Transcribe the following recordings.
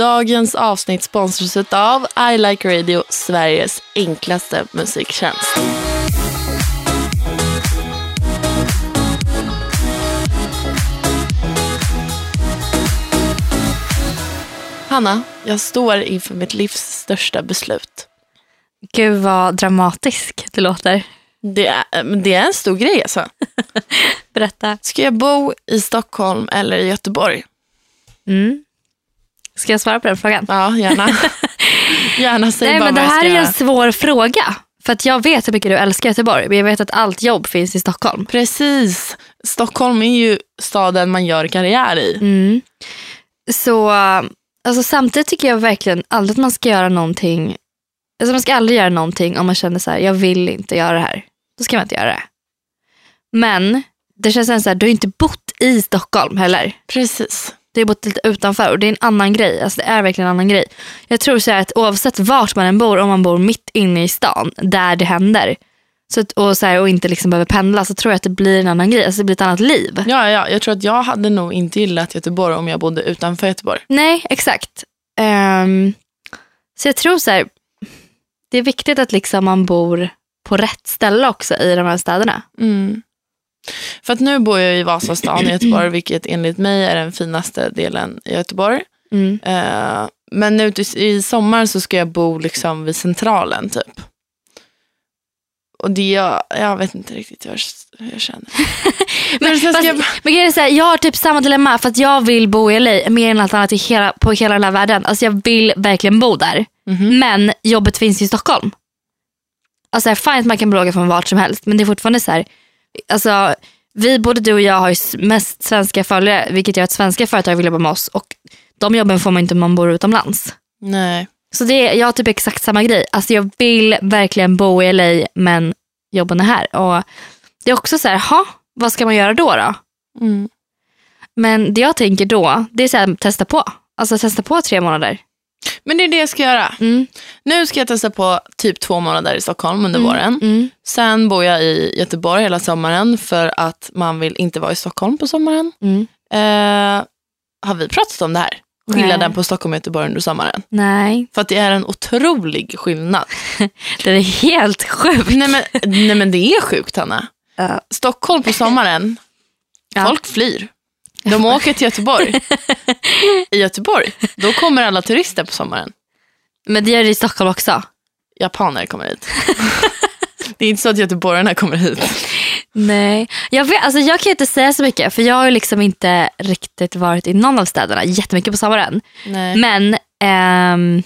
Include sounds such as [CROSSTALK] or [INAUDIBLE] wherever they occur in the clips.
Dagens avsnitt sponsras av I Like Radio, Sveriges enklaste musiktjänst. Hanna, jag står inför mitt livs största beslut. Gud vad dramatisk det låter. Det är, men det är en stor grej alltså. [LAUGHS] Berätta. Ska jag bo i Stockholm eller i Göteborg? Mm. Ska jag svara på den frågan? Ja, gärna. [LAUGHS] gärna säg Nej, bara men det här ska är en svår fråga. För att jag vet hur mycket du älskar Göteborg, men jag vet att allt jobb finns i Stockholm. Precis. Stockholm är ju staden man gör karriär i. Mm. Så alltså, samtidigt tycker jag verkligen aldrig att man ska göra någonting. Alltså, man ska aldrig göra någonting om man känner så här, jag vill inte göra det här. Då ska man inte göra det. Men det känns ändå så här, du har inte bott i Stockholm heller. Precis. Du har bott lite utanför och det är en annan grej. Alltså, det är verkligen en annan grej. Jag tror så att oavsett vart man än bor, om man bor mitt inne i stan, där det händer, så att, och, så här, och inte liksom behöver pendla, så tror jag att det blir en annan grej. Alltså, det blir ett annat liv. Ja, ja, jag tror att jag hade nog inte gillat Göteborg om jag bodde utanför Göteborg. Nej, exakt. Ehm, så jag tror så här, det är viktigt att liksom man bor på rätt ställe också i de här städerna. Mm. För att nu bor jag i Vasastan i [CLEARS THROAT] Göteborg, vilket enligt mig är den finaste delen i Göteborg. Mm. Eh, men nu i sommar så ska jag bo liksom vid Centralen typ. Och det, jag, jag vet inte riktigt hur jag, hur jag känner. [LAUGHS] men Fast, jag, men grejen är så här, jag har typ samma dilemma för att jag vill bo i LA mer än allt annat i hela, på hela den här världen. Alltså jag vill verkligen bo där. Mhm. Men jobbet finns i Stockholm. Alltså fine att man kan blogga från vart som helst men det är fortfarande så här, alltså vi, både du och jag har ju mest svenska följare vilket gör att svenska företag vill jobba med oss och de jobben får man inte om man bor utomlands. nej. Så det jag har typ exakt samma grej. Alltså jag vill verkligen bo i LA men jobben är här. Och det är också så här, ha, vad ska man göra då? då? Mm. Men det jag tänker då, det är så här, testa på. Alltså testa på tre månader. Men det är det jag ska göra. Mm. Nu ska jag testa på typ två månader i Stockholm under Mm. våren. Mm. Sen bor jag i Göteborg hela sommaren för att man vill inte vara i Stockholm på sommaren. Mm. Eh, har vi pratat om det här? Skillnaden Nej. på Stockholm och Göteborg under sommaren. Nej, För att det är en otrolig skillnad. [LAUGHS] det är helt sjukt. nej, men, nej men det är sjukt Hanna. Ja. Stockholm på sommaren, Ja. folk flyr. De åker till Göteborg. I Göteborg, då kommer alla turister på sommaren. Men det gör det i Stockholm också. Japaner kommer hit. [LAUGHS] det är inte så att göteborgarna kommer hit. Nej, jag, vet, alltså jag kan inte säga så mycket för jag har liksom inte riktigt varit i någon av städerna jättemycket på sommaren. Nej. Men ehm,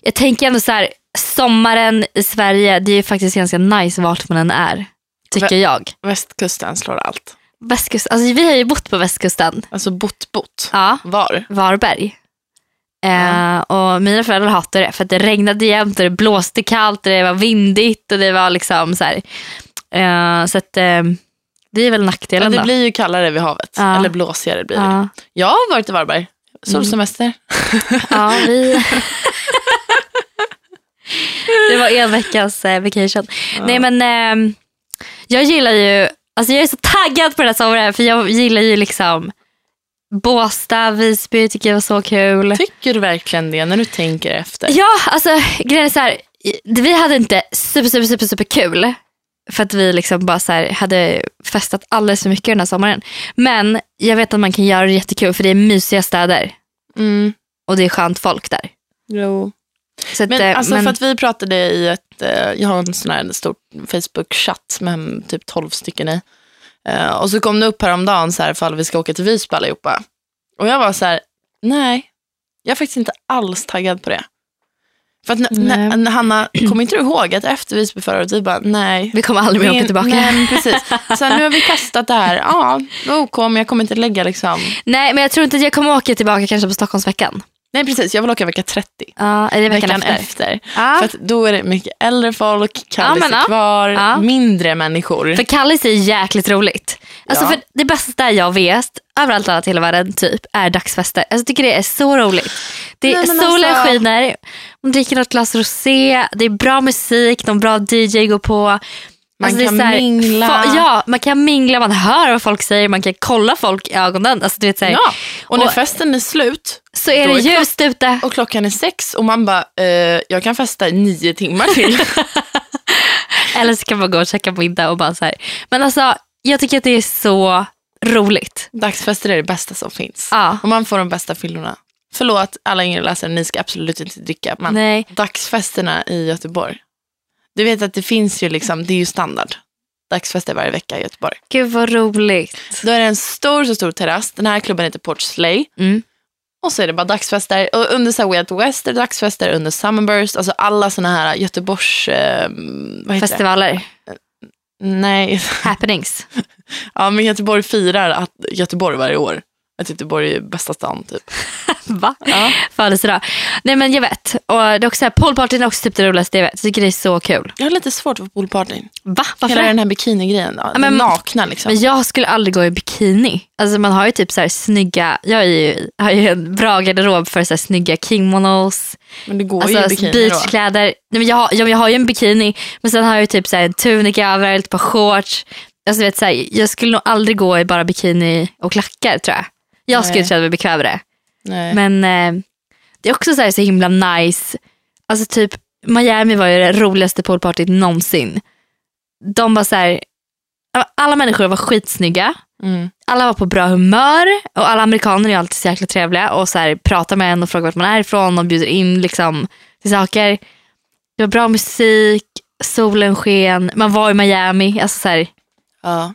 jag tänker ändå så här, sommaren i Sverige det är ju faktiskt ganska nice vart man än är. Tycker Vä- jag. Västkusten slår allt. Västkust, alltså vi har ju bott på västkusten. Alltså bott, bott. Ja, Var? Varberg. Eh, Ja. och mina föräldrar hatade det för att det regnade jämt och det blåste kallt och det var vindigt och det var liksom så här. Eh, så att eh, det är väl Ja, nackdelen det då. blir ju kallare vid havet. Ja. Eller blåsigare blir det. ja, Jag har varit i Varberg. Solsemester. ja, vi... [LAUGHS] det var en veckas eh, vacation. Nej men ehm, jag gillar ju, alltså jag är så taggad på den här sommaren för jag gillar ju liksom Båstad, Visby tycker jag var så kul. Tycker du verkligen det när du tänker efter? Ja, alltså grejen är så här, vi hade inte super, super, super, super kul. För att vi liksom bara så här, hade festat alldeles för mycket den här sommaren. Men jag vet att man kan göra det jättekul för det är mysiga städer. Mm. Och det är skönt folk där. Jo. Att, Men, eh, alltså men, för att vi pratade i ett, eh, jag har en sån här stor Facebook-chatt med typ 12 stycken i. Eh, och så kom det upp häromdagen så här ifall vi ska åka till Visby allihopa. Och jag var så här, nej, jag är faktiskt inte alls taggad på det. För att n- Hanna, kommer inte du ihåg att efter Visby förra året, vi bara nej. vi kommer aldrig mer åka tillbaka. Nej, precis. Så nu har vi testat det här. Ja, det var OK, men jag kommer inte lägga liksom. Nej, men jag tror inte att jag kommer åka tillbaka kanske på Stockholmsveckan. Nej, precis. Jag vill åka vecka 30. Ja, är det veckan, Veckan efter? efter. Ja. För då är det mycket äldre folk, Kallis men är ja. kvar, Ja. mindre människor. För Kallis är jäkligt roligt. Alltså Ja. för det bästa jag vet, överallt annat i hela världen typ, är dagsfester. Alltså, jag tycker det är så roligt. Det är, Nej, solen alltså- skiner, man dricker något glas rosé, det är bra musik, någon bra DJ går på. Man Alltså, kan här, mingla. ja, man kan mingla, man hör vad folk säger, man kan kolla folk i ögonen. Alltså, du vet, så, här, Ja, och när Och- festen är slut så är det ljust ute. och klockan är sex och man bara, eh, jag kan festa i nio timmar till. [LAUGHS] Eller så kan man gå och käka middag och bara så här. Men alltså, jag tycker att det är så roligt. Dagsfester är det bästa som finns. Ja. Och man får de bästa fyllorna. Förlåt alla yngre läsare, ni ska absolut inte dricka. Men Nej. dagsfesterna i Göteborg. Du vet att det finns ju liksom, det är ju standard. Dagsfester varje vecka i Göteborg. Gud vad roligt. Då är det en stor, så stor terrass. Den här klubben heter Porch Slay. Mm. Och så är det bara dagsfester. Och under så här Way Out West är det dagsfester, under Summerburst. Alltså alla såna här Göteborgs... Eh, Festivaler, det? Nej. [LAUGHS] happenings. Ja, men Göteborg firar att Göteborg varje år. Att Göteborg är bästa stan typ. [LAUGHS] Va? Ja. Födelsedag. Nej men jag vet. Och det är också så här, poolpartyn är också typ det roligaste jag vet. Jag tycker det är så kul. Jag har lite svårt för poolpartyn. Va? Varför Hela den här bikinigrejen. Ja, men- nakna liksom. Men jag skulle aldrig gå i bikini. Alltså man har ju typ så här snygga, jag är ju, har ju en bra garderob för så här snygga kimonos, Men det går ju i alltså bikini då. beachkläder. Nej, men jag, har, ja, jag har ju en bikini men sen har jag ju typ så här en tunika över, ett par shorts. Alltså, vet, så här, jag skulle nog aldrig gå i bara bikini och klackar tror jag. Jag skulle Nej. känna mig bekväm med det. Nej. Men eh, det är också så, här, så himla nice. Alltså typ Miami var ju det roligaste poolpartyt någonsin. De var så här, alla människor var skitsnygga. Mm. Alla var på bra humör och alla amerikaner är alltid så jäkla trevliga och så här, pratar med en och frågar vart man är ifrån och bjuder in liksom, till saker. Det var bra musik, solen sken, man var i Miami. Alltså så här, Ja.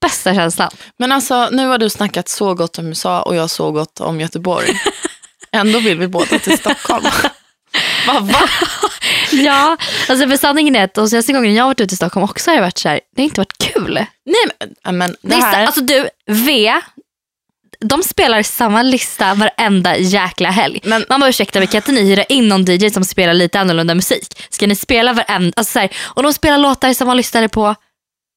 Bästa känslan. Men alltså, nu har du snackat så gott om USA och jag så gott om Göteborg. [LAUGHS] Ändå vill vi båda till Stockholm. [LAUGHS] Va, va? [LAUGHS] Ja, alltså för sanningen är att de senaste gångerna jag har varit ute i Stockholm också har jag varit så här, det har inte varit kul. Nej, men, ja, men det här... alltså du, V, de spelar samma lista varenda jäkla helg. Men- Man bara ursäkta mig, kan inte ni hyra in någon DJ som spelar lite annorlunda musik? Ska ni spela varenda, alltså så här, och de spelar låtar som man lyssnade på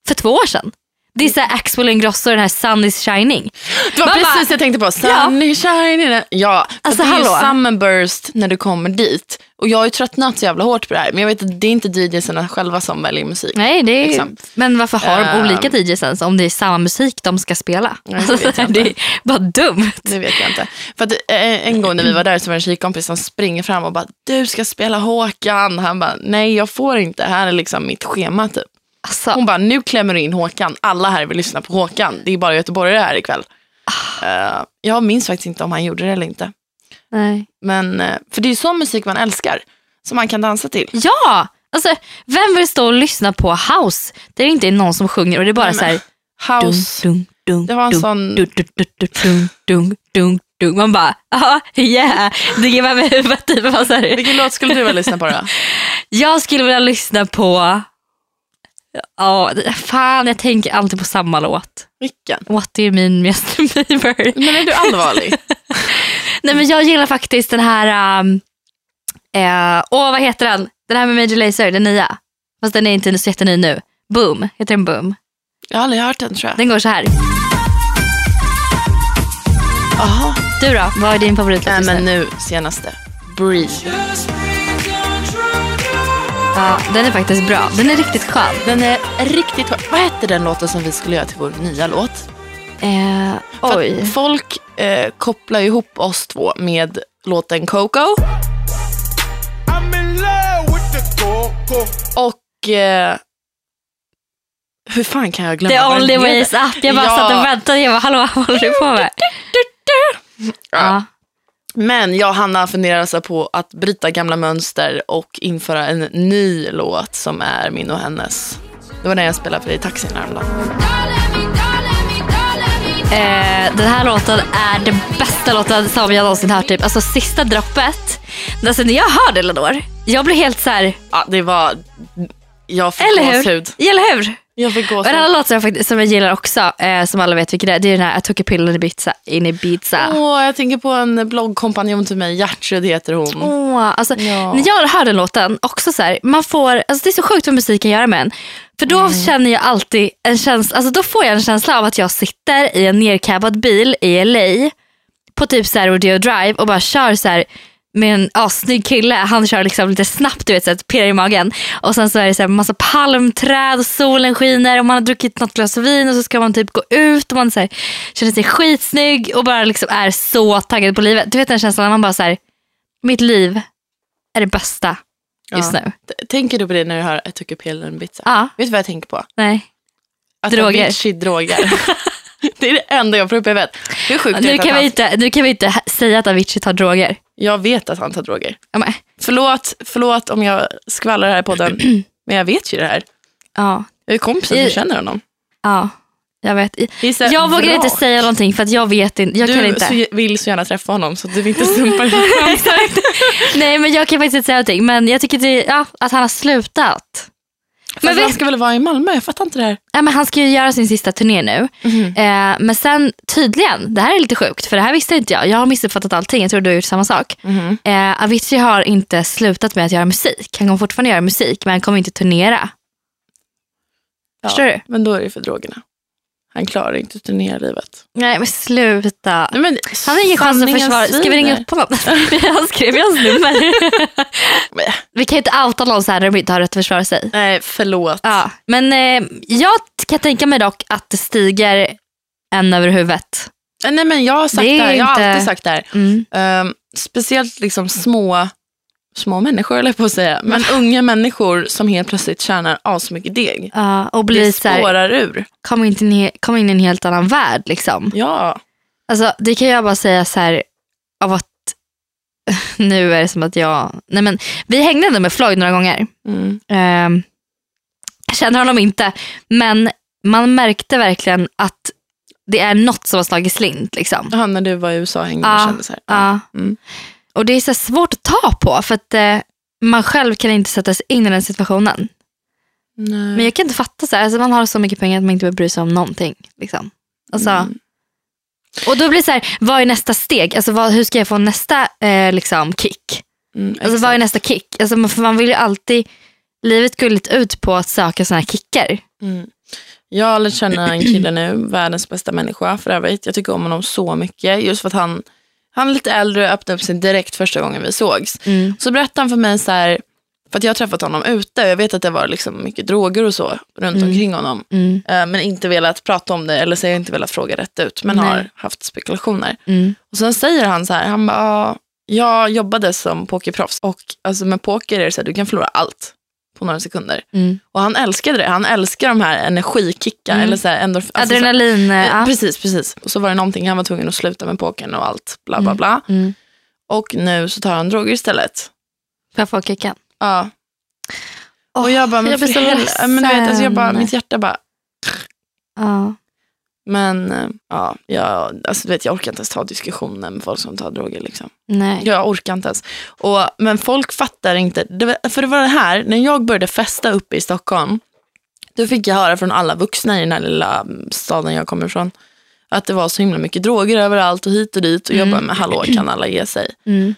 för två år sedan. Det är så här Axel Ingrosso och den här Sun is shining. Det var Man precis bara- jag tänkte på. Sunny shining. Ja, Alltså, det är ju hallå. summerburst när du kommer dit. Och jag har ju tröttnat så jävla hårt på det här. Men jag vet att det är inte DJsarna själva som väljer musik. Nej, det är, Liksom. men varför har de Ehm. olika DJs om det är samma musik de ska spela? Nej, det jag [LAUGHS] det är bara dumt. Det vet jag inte. För att eh, en gång när vi var där så var det en tjejkompis som springer fram och bara, du ska spela Håkan. Han bara, nej jag får inte. Här är liksom mitt schema typ. Alltså, Hon bara, nu klämmer du in Håkan. Alla här vill lyssna på Håkan. Det är bara göteborgare här ikväll. Uh, jag minns faktiskt inte om han gjorde det eller inte. nej. Men, eh, för det är ju sån musik man älskar. Som man kan dansa till. Ja, alltså vem vill stå och lyssna på house? Det är inte någon som sjunger och det är bara Nej, så här. House. Dun, dun, Det var en dun, sån- Dun, dun, dun, dun, dun, dun, dun, dun. Man bara, ja, yeah. Det ger mig huvudet. Typ. Vilken låt skulle du vilja lyssna på då? [LAUGHS] Jag skulle vilja lyssna på, ja, fan jag tänker alltid på samma låt. Vilken? What do you mean Mr [LAUGHS] Bieber? Men är du allvarlig? [LAUGHS] Nej men jag gillar faktiskt den här, um, eh, åh vad heter den? Den här med Major Lazer, den nya. Fast den är inte så jätteny nu. Boom, heter den Boom? Jag har aldrig hört den tror jag. Den går så här. Jaha. Du då, vad är din favoritlåt Nej men nu? nu senaste. Breathe. Ja, den är faktiskt bra. Den är riktigt skön. Den är riktigt skön. Vad hette den låten som vi skulle göra till vår nya låt? Eh, oj. Folk eh, kopplar ihop oss två med låten Coco. I'm in love with the coco. Och eh, hur fan kan jag glömma The only way is up. Jag bara Ja. satt och väntade. Jag bara, hallå vad håller du på med? Ja. Men jag och Hanna funderar alltså på att bryta gamla mönster och införa en ny låt som är min och hennes. Det var den jag spelade för dig i taxin häromdagen. Eh, den här låten är den bästa låten som jag någonsin hört. Typ. Alltså sista droppet. Alltså när jag hörde Elinor, jag blev helt så här, Ja, det var... Jag fick gåshud. Eller hur? Jag fick Och en annan gåshud. låt som jag, som jag gillar också, eh, som alla vet vilken det är, det är den här I took a pill in Ibiza. In Ibiza. Åh, jag tänker på en bloggkompanjon till mig, Gertrud heter hon. Åh, alltså, Ja. När jag hör den låten, också så här, man får, alltså det är så sjukt vad musik kan göra med en. För då Mm. känner jag alltid en känsla, alltså då får jag en känsla av att jag sitter i en nercabbad bil i LA på typ så här Rodeo Drive och bara kör så här med en assnygg kille. Han kör liksom lite snabbt, du vet, så att pirrar i magen. Och sen så är det så här massa palmträd och solen skiner och man har druckit något glas vin och så ska man typ gå ut och man så här, känner sig skitsnygg och bara liksom är så taggad på livet. Du vet den känslan när man bara så här, mitt liv är det bästa just Ja. nu. Tänker du på det när du hör I took a pill and? Ja, Vet du vad jag tänker på? nej. Att Droger. Avicii droger. [LAUGHS] det är det enda jag får upp i huvudet. Hur sjukt är Nu kan, vi inte, nu kan vi inte säga att Avicii tar droger. Jag vet att han tar droger. Ja, men, Förlåt, förlåt om jag skvallrar här på den. [CLEARS THROAT] men jag vet ju det här. ja, Jag är kompisar I- som känner honom. ja, jag vet. Jag vågar bra. inte säga någonting för att jag vet inte. Jag kan Du inte. så, vill så gärna träffa honom så du inte [LAUGHS] sumpar det. Exakt. Nej men jag kan faktiskt inte säga någonting. Men jag tycker det, ja, att han har slutat. Men han ska väl vara i Malmö? Jag fattar inte det här. ja, men han ska ju göra sin sista turné nu. Eh, men sen tydligen, det här är lite sjukt för det här visste inte jag. Jag har missuppfattat allting. Jag tror du har gjort samma sak. Eh, Avicii har inte slutat med att göra musik. Han kommer fortfarande göra musik men han kommer inte turnera. Ja, Förstår du? Men då är det för drogerna. Han klarar inte att turnera livet. Nej men sluta. Nej, men, Han har ingen chans att försvara. Ska vi ringa upp honom? [LAUGHS] han skrev ju hans nummer. [LAUGHS] Vi kan ju inte outa någon så här när de inte har rätt att försvara sig. Nej, förlåt. Ja, men eh, jag kan tänka mig dock att det stiger en över huvudet. Nej, men jag har sagt Det det, är här. Jag har inte- alltid sagt det här. Mm. Ehm, speciellt liksom små, små människor, eller på att säga. Men unga människor som helt plötsligt tjänar asmycket deg. Ja, och blir Det så här, spårar ur. kom, inte in, kom in i en helt annan värld. Liksom. Ja. Alltså, det kan jag bara säga så här, av att [LAUGHS] nu är det som att jag, nej men vi hängde ändå med Floyd några gånger. Mm. Ehm, jag känner honom inte, men man märkte verkligen att det är något som har slagit slint. Liksom. Han när du var i USA och hängde Ja, med kändisar. Ja. Mm. Och det är så svårt att ta på för att eh, man själv kan inte sätta sig in i den situationen. Nej. Men jag kan inte fatta så här, alltså man har så mycket pengar att man inte behöver bry sig om någonting. Liksom. Alltså, Mm. Och då blir det så här, vad är nästa steg? Alltså, vad, hur ska jag få nästa eh, liksom, kick? Mm, Alltså, vad är nästa kick? Alltså, man, man vill ju alltid, livet går lite ut på att söka sådana här kickar. Mm. Jag har lärt känna en kille nu, världens bästa människa för övrigt. Jag tycker om honom så mycket. Just för att han, han är lite äldre och öppnade upp sig direkt första gången vi sågs. Så berättade han för mig så här, för att jag har träffat honom ute. Jag vet att det var liksom mycket droger och så runt omkring honom. Mm. Eh, Men inte velat prata om det, eller så har jag inte velat fråga rätt ut. Men Nej. har haft spekulationer. Mm. Och sen säger han så här, han bara, "Ja, jag jobbade som pokerproffs. Och alltså med poker är det så här, du kan förlora allt på några sekunder. Mm. Och han älskade det. Han älskar de här energikickar. Mm. Eller så här, endorf- alltså så- Adrenalin, eh, ja. Precis, precis. Och så var det någonting, han var tvungen att sluta med pokern och allt. Bla bla bla. Mm. Och nu så tar han droger istället. Får jag få kicken? Ja. Och jag bara, men jag blir för så men du vet, alltså jag bara, mitt hjärta bara, Ja. Men eh, ja, jag, alltså, vet, jag orkar inte ens ta diskussionen med folk som tar droger. Liksom. Nej. Jag orkar inte ens. Och, men folk fattar inte. Det, för det var det här, när jag började festa uppe i Stockholm, då fick jag höra från alla vuxna i den här lilla mm, staden jag kommer ifrån, att det var så himla mycket droger överallt och hit och dit. Och jag bara, men hallå, kan alla ge sig? Mm.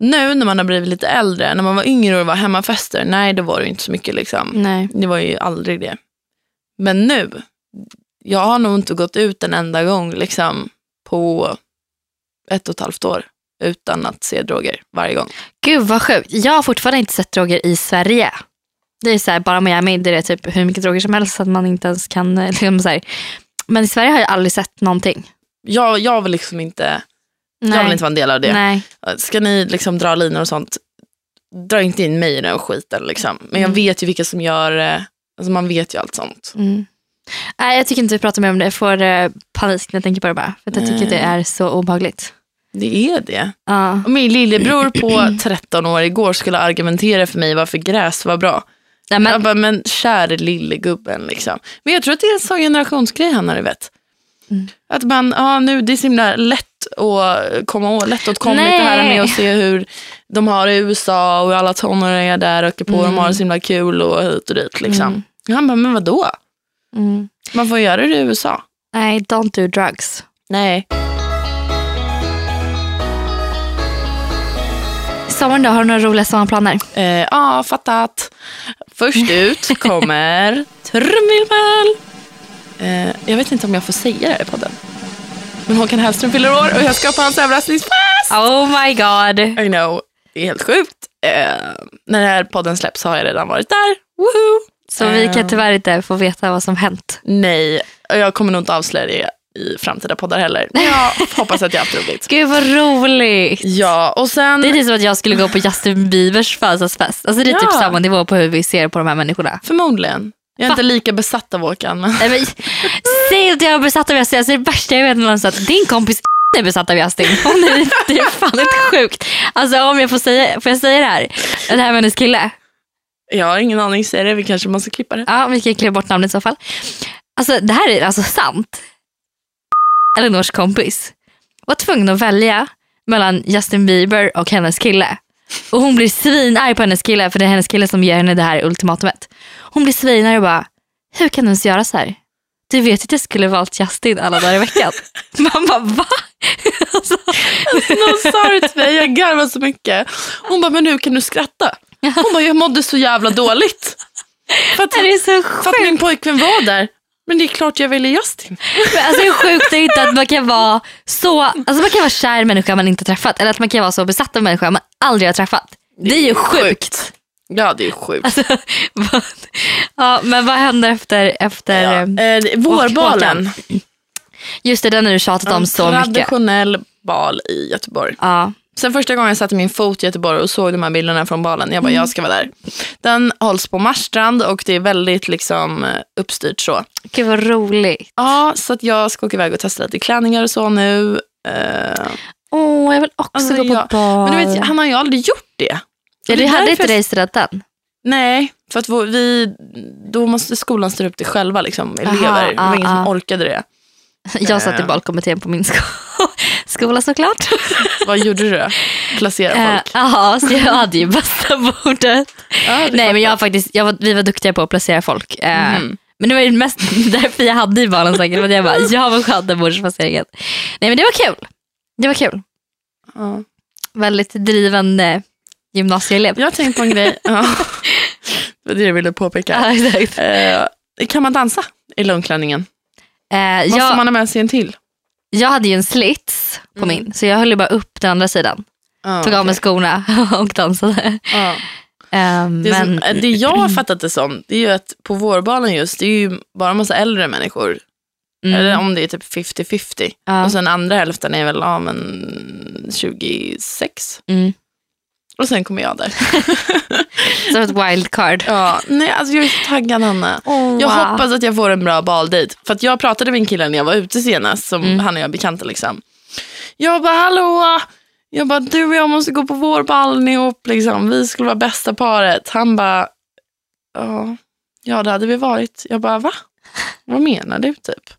Nu när man har blivit lite äldre, när man var yngre och var hemmafester, nej det var det inte så mycket. Liksom. Nej. Det var ju aldrig det. Men nu, jag har nog inte gått ut en enda gång liksom, på ett och ett halvt år utan att se droger varje gång. Gud vad sjukt. Jag har fortfarande inte sett droger i Sverige. Det är så här, bara Miami det är typ hur mycket droger som helst så att man inte ens kan... eh, Liksom så här. Men i Sverige har jag aldrig sett någonting. Jag, jag vill liksom inte, jag vill inte vara en del av det. Nej. Ska ni liksom dra linor och sånt, dra inte in mig i den skiten. Liksom. Men jag Mm. vet ju vilka som gör det. Alltså man vet ju allt sånt. Mm. Nej, jag tycker inte vi pratar mer om det. Jag får eh, panik när jag tänker på det bara. För att jag tycker Nej. det är så obehagligt. Det är det. Ja. Och min lillebror på 13 år igår skulle argumentera för mig varför gräs var bra. Nej, men, Jag bara, men käre lille gubben liksom. Men jag tror att det är en sån generationsgrej han har vet. Mm. Att man, ja nu det är så himla lätt att komma åt, lättåtkomligt det här med att se hur de har det i USA och alla tonåringar där åker på, de har det så himla kul och hit och dit liksom. Mm. Han bara, men vadå? Mm. Man får göra det i USA. Nej, don't do drugs. Nej. Sommaren då, har du några roliga sommarplaner? Eh, Ja, fattat. Först ut kommer [LAUGHS] trumvirvel. Eh, jag vet inte om jag får säga det här i podden. Men Håkan Hellström fyller år och jag ska på hans överraskningsfest. Oh my god. I know. Det är helt sjukt. Eh, när den här podden släpps har jag redan varit där. Woohoo! Så vi Eh. kan tyvärr inte få veta vad som hänt. Nej, jag kommer nog inte avslöja det i framtida poddar heller. Men jag [LAUGHS] hoppas att jag har haft roligt. Gud vad roligt. Ja, och sen... Det är typ som att jag skulle gå på Justin Biebers födelsedagsfest. Alltså det är typ Ja. samma nivå på hur vi ser på de här människorna. Förmodligen. Jag är Va? inte lika besatt av Håkan. Men... Nej, men, säg att jag är besatt av Justin. Alltså, det värsta jag vet är att din kompis [LAUGHS] är besatt av Justin. Hon är, det är fan inte sjukt. Alltså om jag får säga, får jag säga det här? Det här med hennes kille. Jag har ingen aning, säg det. Vi kanske måste klippa det. Ja, vi kan klippa bort namnet i så fall. Alltså det här är alltså sant. Elinors kompis var tvungen att välja mellan Justin Bieber och hennes kille. Och hon blir svinarg på hennes kille för det är hennes kille som ger henne det här ultimatumet. Hon blir svinarg och bara, hur kan du ens göra så här? Du vet att jag skulle valt Justin alla dagar i veckan. [LAUGHS] Man bara, va? [LAUGHS] alltså, Någon sa det till mig, jag garvade så mycket. Hon bara, men nu kan du skratta. Hon bara, jag mådde så jävla dåligt. För att, det är så för att sjukt. min pojkvän var där. Men det är klart jag ville Justin. Men Alltså hur sjukt är inte att man kan vara så, alltså man kan vara kär i människa man inte träffat eller att man kan vara så besatt av människa man aldrig har träffat. Det är ju sjukt. Ja, det är sjukt. Alltså, [LAUGHS] vad- ja, men vad händer efter, efter Ja. eh, Eh, vårbalen. just det, den har du tjatat om En så mycket. traditionell bal i Göteborg. Ja. Sen första gången jag satte min fot i Göteborg och såg de här bilderna från balen, jag bara, jag ska vara där. Den hålls på Marstrand och det är väldigt liksom eh, uppstyrt så. Gud vad roligt. Ja, så att jag ska åka iväg och testa lite klänningar och så nu. Eh, Åh, jag vill också Alltså, gå på jag- bal. men du vet, han har ju aldrig gjort det. ja, du hade inte jag- racerrätten? Nej, för att vi, då måste skolan styra upp det själva, liksom, Aha, elever. det var ingen som orkade det. Jag satt i Eh. balkommittén på min sko- [LAUGHS] skola såklart. Vad gjorde du då? Placera Eh, folk? Ja, så jag hade ju bästa [LAUGHS] bordet. Ja, Nej men jag har faktiskt, jag var, vi var duktiga på att placera folk. Mhm. Men det var ju mest [LAUGHS] därför jag hade i balen säkert. för Jag bara, jag var skönt den bordsplaceringen. Nej men det var kul. Det var kul. Ja. Väldigt drivande gymnasieelev. Jag har tänkt på en grej. Ja. Det var det jag ville påpeka. Ja. Eh, kan man dansa i långklänningen? Eh, Måste jag, man ha med sig en till? jag hade ju en slits på Mm. min så jag höll ju bara upp den andra sidan. Ja, Tog av mig skorna [LAUGHS] och dansade. Ja. Eh, Det, men, som, det jag har fattat det som, det är ju att på vårbalen just, det är ju bara massa äldre människor. mm, Eller om det är typ 50-50. ja, Och sen andra hälften är väl, ja men 26. mm. Och sen kommer jag där. [LAUGHS] Som ett wildcard. Ja, nej, alltså jag är så taggad Hanna. Jag hoppas att jag får en bra baldejt. För att jag pratade med en kille när jag var ute senast, som Mm. han och jag är bekanta liksom. Jag bara, hallå! Jag bara, du och jag måste gå på vår ball ihop liksom. Vi skulle vara bästa paret. Han bara, ja, ja det hade vi varit. Jag bara, va? Vad menar du typ?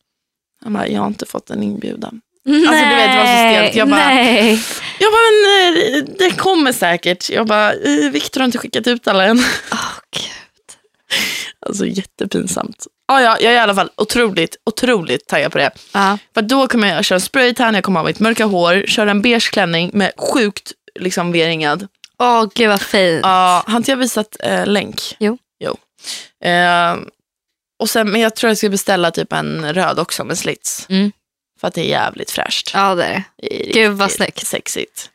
Han bara, jag har inte fått en inbjudan. Nej, Alltså, du vet, det var så stelt. Jag bara- nej. Jag bara, men eh, det kommer säkert. Jag bara, eh, Viktor har inte skickat ut alla än. Åh, Gud. Alltså jättepinsamt. Ja, ja, jag är i alla fall otroligt, otroligt taggad på det. Ja. För då kommer jag köra spraytan, jag kommer ha mitt mörka hår, köra en beige klänning med sjukt liksom V-ringad. Åh gud vad fint. Ja, har inte jag visat eh, länk? Jo. jo. Eh, och sen, men jag tror jag ska beställa typ en röd också med slits. Mm. För att det är jävligt fräscht. Ja det är det. Gud, vad snyggt. Sexigt.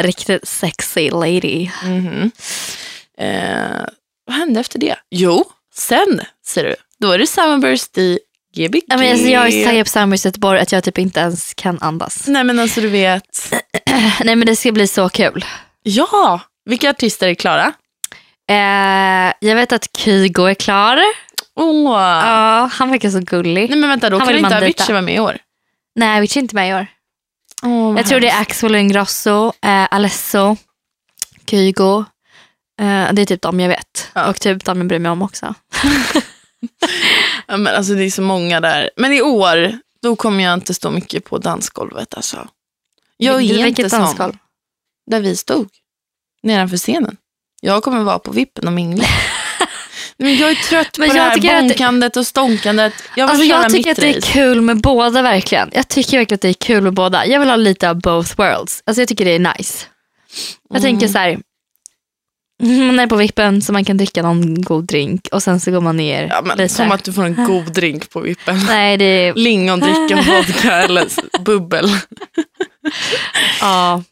Riktigt sexy lady. Mhm. Eh, vad hände efter det? Jo, sen ser du. Då är det Summerburst i Gbg. Ja, men alltså, jag är så taggad på Summer i Göteborg att jag typ inte ens kan andas. Nej men alltså du vet. [CLEARS THROAT] Nej men det ska bli så kul. Ja, vilka artister är klara? Eh, jag vet att Kygo är klar. Åh. Ja, han verkar så gullig. Nej men vänta, då Han kan inte. Avicii vara med i år? Nej, Avicii är inte med i år. Vad Jag tror det är. Axel Ingrosso, eh, Alesso, Kygo. Eh, det är typ de jag vet. Ja. Och typ de jag bryr mig om också. [LAUGHS] Ja, men alltså det är så många där. Men i år, då kommer jag inte stå mycket på dansgolvet alltså. Jag är Vilket sån. dansgolv? Där vi stod. Nedanför scenen. Jag kommer vara på vippen och mingla. [LAUGHS] Men jag är trött Men på det här tycker att bonkandet och stånkandet. Jag vill Alltså köra jag tycker mitt att det är kul med båda verkligen. Jag tycker verkligen att det är kul med båda. Jag vill ha lite av both worlds. Alltså jag tycker det är nice. Jag Mm. tänker så här. Man är på vippen så man kan dricka någon god drink och sen så går man ner Ja, men, lite. som att du får en god [LAUGHS] drink på vippen. Nej, det är... Lingondricka, vodka eller [LAUGHS] bubbel. Ja.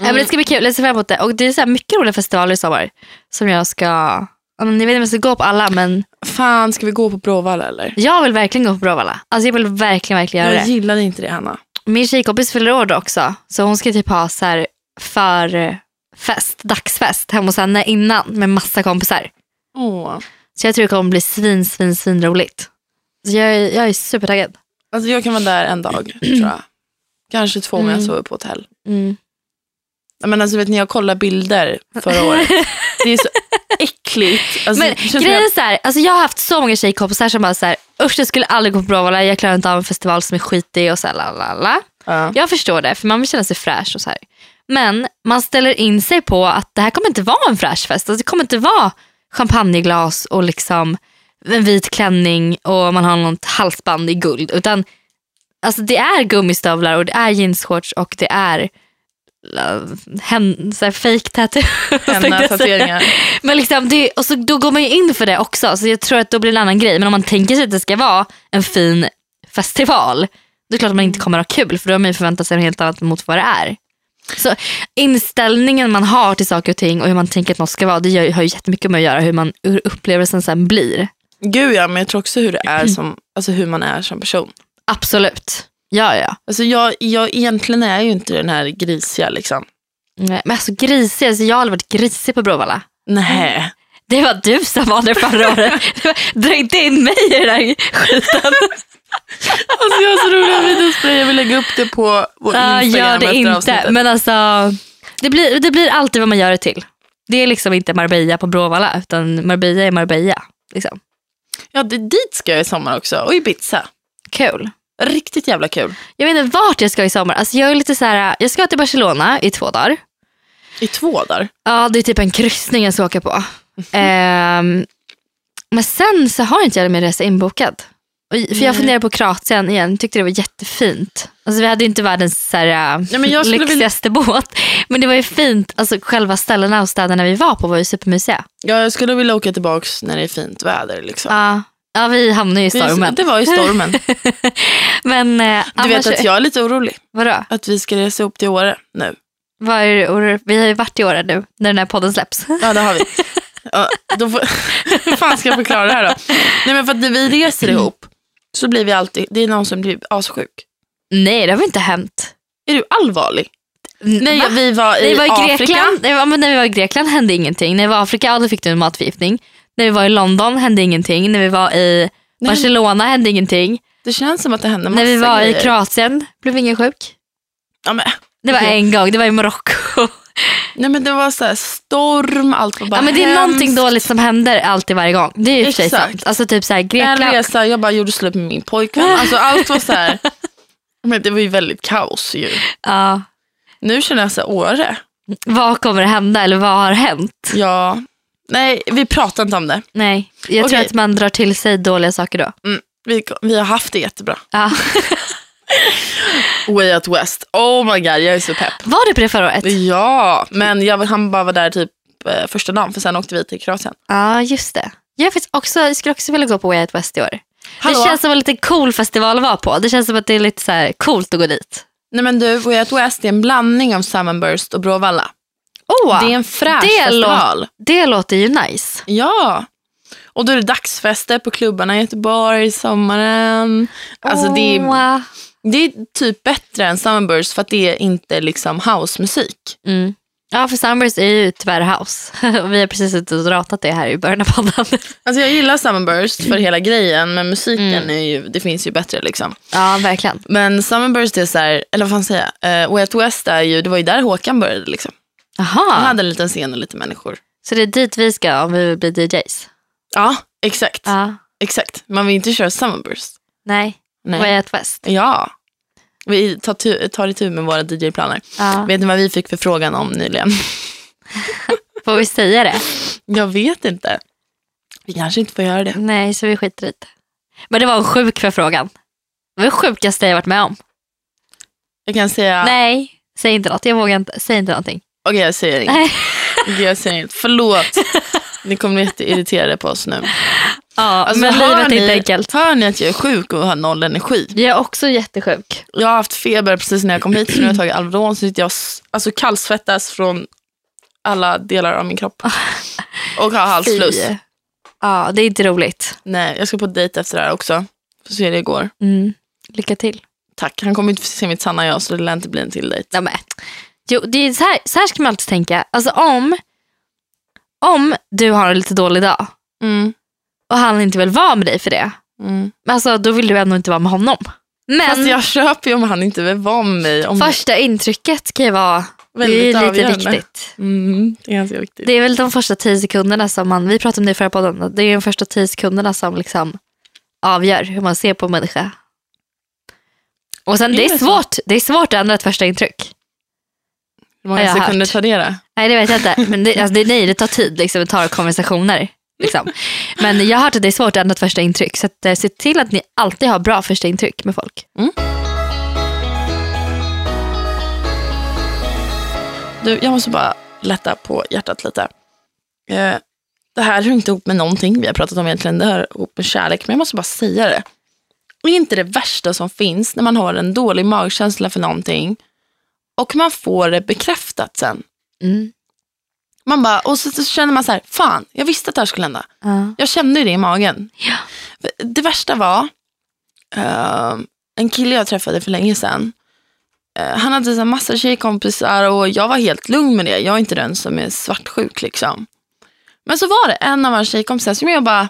Ja, men det ska bli kul, jag ser fram emot det. Och det är så mycket roliga festivaler i sommar som jag ska, men jag vet om jag ska gå på alla men Fan, ska vi gå på Bråvalla eller? jag vill verkligen gå på Bråvalla. Alltså jag vill verkligen, verkligen göra Jag det. gillade inte det Hanna. Min tjejkompis fyller år då också. Så hon ska typ ha så här för fest, dagsfest hemma hos henne innan med massa kompisar. Åh. Så jag tror det kommer bli svin, svin, svin roligt. Så jag, är- jag är supertaggad. Alltså jag kan vara där en dag [CLEARS THROAT] tror jag. Kanske två om jag Mm. sover på hotell. Mm. Men alltså vet ni, jag kollade bilder förra året. [LAUGHS] Det är så äckligt. Alltså, Men grejen är så här, alltså jag har haft så många tjejkompisar som bara så här, usch jag skulle aldrig gå på Bråvalla, jag klarar inte av en festival som är skitig och så här, la, la, la. Ja. Jag förstår det, för man vill känna sig fräsch och så här. Men man ställer in sig på att det här kommer inte vara en fräsch fest. Alltså det kommer inte vara champagneglas och liksom en vit klänning och man har något halsband i guld. Utan alltså det är gummistövlar och det är jeansshorts och det är uh, hen, så här fake tattoo. [LAUGHS] Henna, tatueringar. Men liksom det, och så, då går man ju in för det också. Så jag tror att då blir det en annan grej. Men om man tänker sig att det ska vara en fin festival. Då är det klart att man inte kommer ha kul. För då har man ju förväntat sig något helt annat mot vad det är. Så inställningen man har till saker och ting och hur man tänker att något ska vara. Det gör, har ju jättemycket med att göra hur, man, hur upplevelsen sen blir. Gud ja, men jag tror också hur det är som, alltså hur man är som person. Absolut. Ja, ja. Alltså jag, jag egentligen är ju inte den här grisiga liksom. Nej, Men alltså grisig, alltså jag har aldrig varit grisig på Bråvalla. Nej. Det var du som var det förra året. [LAUGHS] Dra inte in mig i den här skiten. [LAUGHS] Alltså jag har så roliga videos på det. Jag vill lägga upp det på vår Ja, Instagram gör det efter inte. avsnittet. Men alltså, det blir, det blir alltid vad man gör det till. Det är liksom inte Marbella på Bråvalla, utan Marbella är Marbella. Liksom. Ja, det, dit ska jag i sommar också. Och Ibiza. Kul. Riktigt jävla kul. Jag vet inte vart jag ska i sommar. Alltså, jag är lite så här, jag ska till Barcelona i två dagar. I två dagar. Ja, det är typ en kryssning jag ska åka på. Ehm, men sen så har inte jag min resa inbokad. Och, för jag funderar på Kroatien igen, tyckte det var jättefint. Alltså, vi hade inte världens så här, Ja, men jag skulle lyxigaste båt. Men det var ju fint, alltså, själva ställena och städerna vi var på var ju supermysiga. Ja, jag skulle vilja åka tillbaka när det är fint väder. Liksom. Ja, ja vi hamnade ju i stormen. Det var ju stormen. [LAUGHS] Men eh, Du annars, vet att jag är lite orolig. vadå? Att vi ska resa upp till Åre nu. Vad är orolig- vi har ju varit i Åre nu när den här podden släpps. [LAUGHS] Ja, det har vi. Ja, då får, [LAUGHS] hur fan ska jag förklara det här då? Nej, men för att när vi reser ihop så blir vi alltid, det är någon som blir assjuk. Nej, det har väl inte hänt. Är du allvarlig? Nej, Va? vi var i, vi var i Afrika. Grekland, nej, men när vi var i Grekland hände ingenting. När vi var i Afrika då fick du en matförgiftning. När vi var i London hände ingenting. När vi var i Nej. Barcelona hände ingenting. Det känns som att det hände massa När vi var grejer. i Kroatien blev ingen sjuk. Ja, men, Det var Okej. en gång, det var i Marocko. [LAUGHS] nej, men det var så här storm, allt var bara Ja, men det är hemskt. någonting dåligt som händer alltid varje gång. Det är ju Exakt. sant. Alltså typ så här, En Grekland. resa, jag bara gjorde slut med min pojkvän. Alltså allt var så här. [LAUGHS] Men det var ju väldigt kaos ju. Ja, Nu känner jag så här, Åre. vad kommer att hända eller vad har hänt? Ja. Nej, vi pratar inte om det. Nej, jag tror Okej. att man drar till sig dåliga saker då. Mm, vi, vi har haft det jättebra. Ja. [LAUGHS] Way Out West. Oh my god, jag är så pepp. Var du på det förra året? Ja, men jag, han bara var där typ eh, första dagen för sen åkte vi till Kroatien. Ja, just det. Jag, faktiskt också, jag skulle också vilja gå på Way Out West i år. Hallå? Det känns som en lite cool festival att vara på. Det känns som att det är lite så här coolt att gå dit. Nej men du, Way Out West är en blandning av Summerburst och Bråvalla. Oh, Det är en fräsch det festival. det låter ju nice. Ja. Och då är det dagsfester på klubbarna i Göteborg i sommaren. Alltså det, är, det är typ bättre än Summerburst för att det är inte liksom housemusik. Mm. Ja, för Sunburst är ju tyvärr house. [LAUGHS] Vi har precis suttit och ratat det här i början av podden. Alltså jag gillar Summerburst för hela grejen men musiken Mm. är ju, det finns ju bättre liksom. Ja, verkligen. Men Summerburst är så här, eller vad fan säger jag, uh, Way Out West är ju, det var ju där Håkan började liksom. Han Jaha, hade en liten scen och lite människor. så det är dit vi ska om vi vill bli DJs? Ja, exakt. Ja. Exakt. Man vill inte köra Summerburst. Nej, Nej. Way Out West. Ja. Vi tar, tu- tar itu med våra DJ-planer. Ja. Vet ni vad vi fick för frågan om nyligen? [LAUGHS] Får vi säga det? Jag vet inte. Vi kanske inte får göra det. Nej, så vi skiter i det. Men det var en sjuk förfrågan. Det var det sjukaste jag varit med om. Jag kan säga, Nej, säg inte något. Jag vågar inte. Säg inte någonting. Okej jag säger inget. Jag säger inget. Förlåt. Ni kommer bli jätteirriterade på oss nu. Ja, Alltså, men livet är inte enkelt. Hör ni att jag är sjuk och har noll energi? Jag är också jättesjuk. Jag har haft feber precis när jag kom hit, så nu har jag tagit Alvedon, så sitter jag alltså, kallsvettas från alla delar av min kropp. [LAUGHS] Och har halsfluss. Ja, det är inte roligt. Nej, jag ska på dejt efter det här också. Får se hur det går. Mm. Lycka till. Tack, han kommer inte få se mitt sanna jag, så det lär inte bli en till dejt. Ja, men. Jo, det är så, här, så här ska man alltid tänka. Alltså om, om du har en lite dålig dag Mm. och han inte vill vara med dig för det, Mm. alltså, då vill du ändå inte vara med honom. Men Fast jag köper ju om han inte vill vara med mig. Om första intrycket kan ju vara Väldigt det är lite viktigt. Mm, det är ganska viktigt. Det är väl de första tio sekunderna som man, vi pratade om det i förra podden, det är de första tio sekunderna som liksom avgör hur man ser på en människa. Och sen Är det är det så? svårt, det är svårt att ändra ett första intryck. Hur många sekunder hört. tar det då? Nej det vet jag inte, men det, alltså, det, nej, det tar tid, liksom, det tar konversationer. Liksom. Men jag har hört att det är svårt att ändra ett första intryck, så att, eh, se till att ni alltid har bra första intryck med folk. Du, jag måste bara lätta på hjärtat lite. Eh, det här hör inte ihop med någonting vi har pratat om egentligen. Det hör ihop med kärlek, men jag måste bara säga det. Det är inte det värsta som finns när man har en dålig magkänsla för någonting och man får det bekräftat sen. Mm. Man bara, och så, så känner man så här, fan, jag visste att det här skulle hända. Ja. Jag kände det i magen. Ja. Det värsta var, eh, en kille jag träffade för länge sedan. Eh, han hade så massa tjejkompisar och jag var helt lugn med det. Jag är inte den som är svartsjuk liksom. Men så var det en av hans tjejkompisar som jag bara,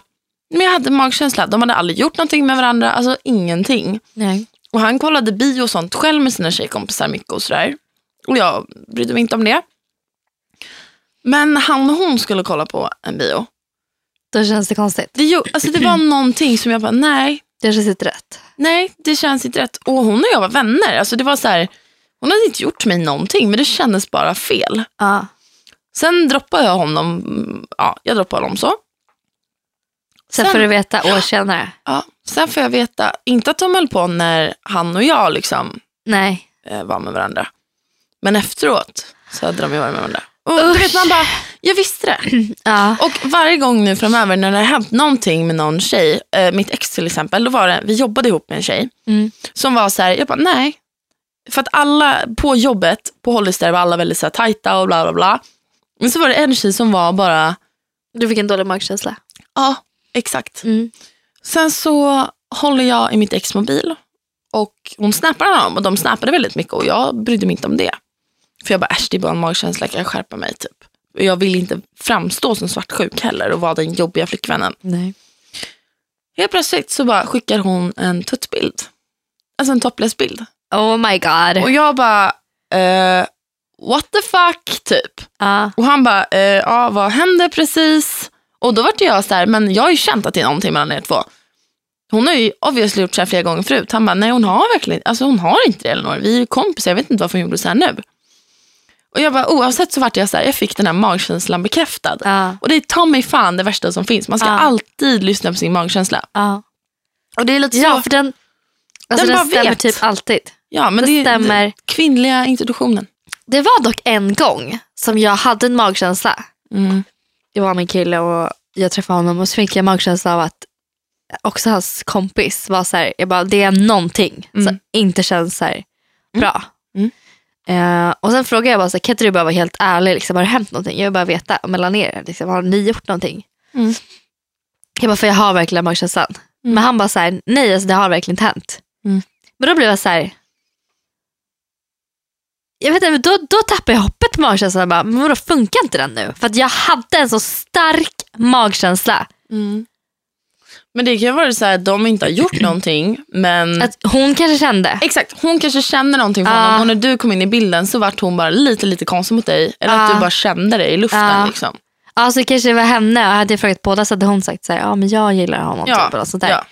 men jag hade magkänsla. De hade aldrig gjort någonting med varandra, alltså ingenting. Nej. Och han kollade bio och sånt själv med sina tjejkompisar mycket och sådär. Och jag brydde mig inte om det. Men han och hon skulle kolla på en bio. Då känns det konstigt. Det, ju- alltså det var någonting som jag bara, nej, Det känns inte rätt. nej, det känns inte rätt. Och hon och jag var vänner. Alltså det var så här, hon hade inte gjort mig någonting, men det kändes bara fel. Ja. Sen droppade jag honom, mm, ja, jag droppade honom så. Sen, Sen- får du veta år senare. Ja, sen får jag veta, inte att de höll på när han och jag liksom Nej. eh, var med varandra. Men efteråt så hade de ju varit med varandra. Och du vet man bara, jag visste det. [CLEARS THROAT] Ja. Och varje gång nu framöver när det har hänt någonting med någon tjej, eh, mitt ex till exempel, då var det, vi jobbade ihop med en tjej Mm. som var så här, jag bara nej. För att alla på jobbet, på Hollister var alla väldigt så här tajta och bla bla bla. Men så var det en tjej som var bara, Du fick en dålig magkänsla. ja exakt. Mm. Sen så håller jag i mitt ex mobil och hon snappar honom och de snappade väldigt mycket och jag brydde mig inte om det. För jag bara, äsch det är bara en magkänsla, kan jag skärpa mig typ. Jag vill inte framstå som svartsjuk heller och vara den jobbiga flickvännen. Nej. Helt plötsligt så bara skickar hon en tuttbild. Alltså en topless-bild. Oh my god. Och jag bara, eh, what the fuck typ. Ja. Och han bara, eh, ja vad hände precis? Och då vart jag så här, men jag har ju känt att det är någonting mellan er två. Hon har ju obviously gjort så här flera gånger förut. Han bara, nej hon har verkligen alltså hon har inte det Elinor. Vi är ju kompisar, jag vet inte varför hon gjorde så här nu. Och jag bara, oavsett så vart jag så här, jag fick den här magkänslan bekräftad. Ja. Och det är ta mig fan det värsta som finns. Man ska Ja. alltid lyssna på sin magkänsla. Ja. Och det är lite så. ja, för den, alltså Den den, stämmer vet. typ alltid. Ja, men Det det, stämmer. det, kvinnliga introduktionen. Det var dock en gång som jag hade en magkänsla. Mm. Det var min kille och jag träffade honom och så fick jag magkänsla av att också hans kompis var så här, jag bara, det är någonting Mm. som inte känns så här bra. Mm. Eh, och sen frågade jag bara, så här, kan inte du bara vara helt ärlig, liksom, har det hänt någonting? Jag vill bara veta mellan er, liksom, har ni gjort någonting? Mm. Jag bara, för jag har verkligen magkänslan. Mm. Men han bara så här, nej alltså, det har verkligen inte hänt. Mm. Men då blev jag så här, jag vet inte, då, då tappade jag hoppet på magkänslan. Jag Bara, men vadå, funkar inte den nu? För att jag hade en så stark magkänsla. Mm. Men det kan ju vara så här att de inte har gjort [CLEARS THROAT] någonting, men Att hon kanske kände. exakt, hon kanske känner någonting för Ja. honom och när du kom in i bilden så vart hon bara lite, lite konstig mot dig. Eller att Ja. du bara kände det i luften. Ja. Liksom. Alltså kanske det var henne och hade jag frågat båda så hade hon sagt så här, ja men jag gillar honom. Ja, Typ, och sånt där. ja.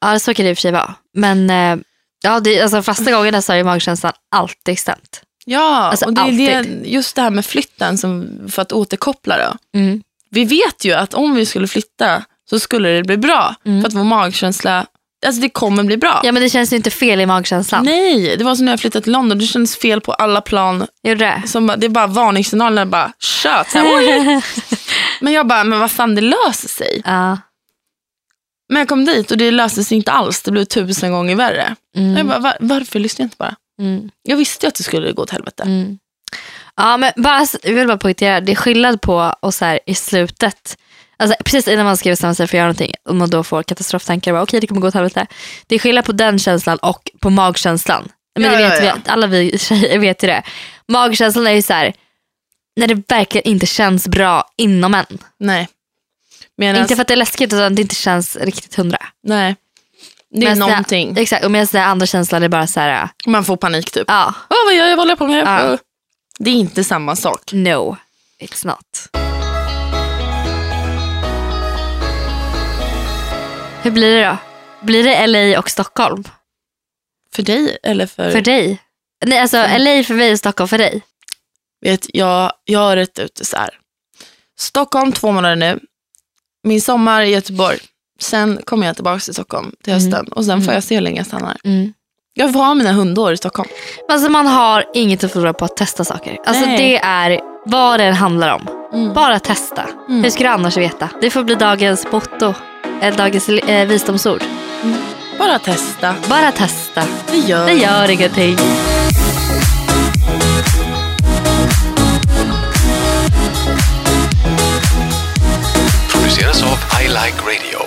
Ja. så kan det i och för sig vara. Men eh, ja, det, alltså, första gången så har ju magkänslan alltid stämt. Ja, Alltså, och det är det, alltid. just det här med flytten, som, för att återkoppla då. Mm. Vi vet ju att om vi skulle flytta så skulle det bli bra. Mm. För att vår magkänsla, alltså det kommer bli bra. Ja men det känns ju inte fel i magkänslan. Nej, det var som när jag flyttade till London. Det kändes fel på alla plan. Gjorde det? Som, det är bara varningssignaler. Bara tjöt. [LAUGHS] Men jag bara, men vad fan det löser sig. Ja. Men jag kom dit och det löste sig inte alls. Det blev tusen gånger värre. Jag bara, var, varför lyssnade jag inte bara? Mm. Jag visste ju att det skulle gå åt helvete. Mm. Ja, men bara, jag vill bara poängtera, det är skillnad på och så här, i slutet, alltså, precis innan man ska bestämma sig för att göra någonting, och man då får katastroftankar, okej det kommer gå åt helvete. Det är skillnad på den känslan och på magkänslan. Men Ja, det ja, vet ja. Vi, alla vi tjejer vet ju det. Magkänslan är ju så här, när det verkligen inte känns bra inom en. Nej. Medan, Inte för att det är läskigt utan det inte känns riktigt hundra. nej. Det är någonting. exakt, och medan den andra känslan är bara så här, Man får panik typ. ja, Åh, vad gör jag? Vad håller jag på med? Ja. Det är inte samma sak. no, it's not. Hur blir det då? Blir det LA och Stockholm? För dig eller för... För dig? Nej, alltså LA för mig och Stockholm för dig. Vet, jag, jag har rätt ut det så här. Stockholm två månader nu. Min sommar i Göteborg. Sen kommer jag tillbaka till Stockholm till hösten. Och sen får jag se hur länge jag stannar. Jag får ha mina hundår i Stockholm. Alltså man har inget att förlora på att testa saker. Alltså Nej. det är vad det handlar om. Mm. Bara testa. Hur ska du annars veta? Det får bli dagens motto. Eller dagens eh, visdomsord. Bara testa. Bara testa. Det gör Det gör ingenting. produceras av I Like Radio.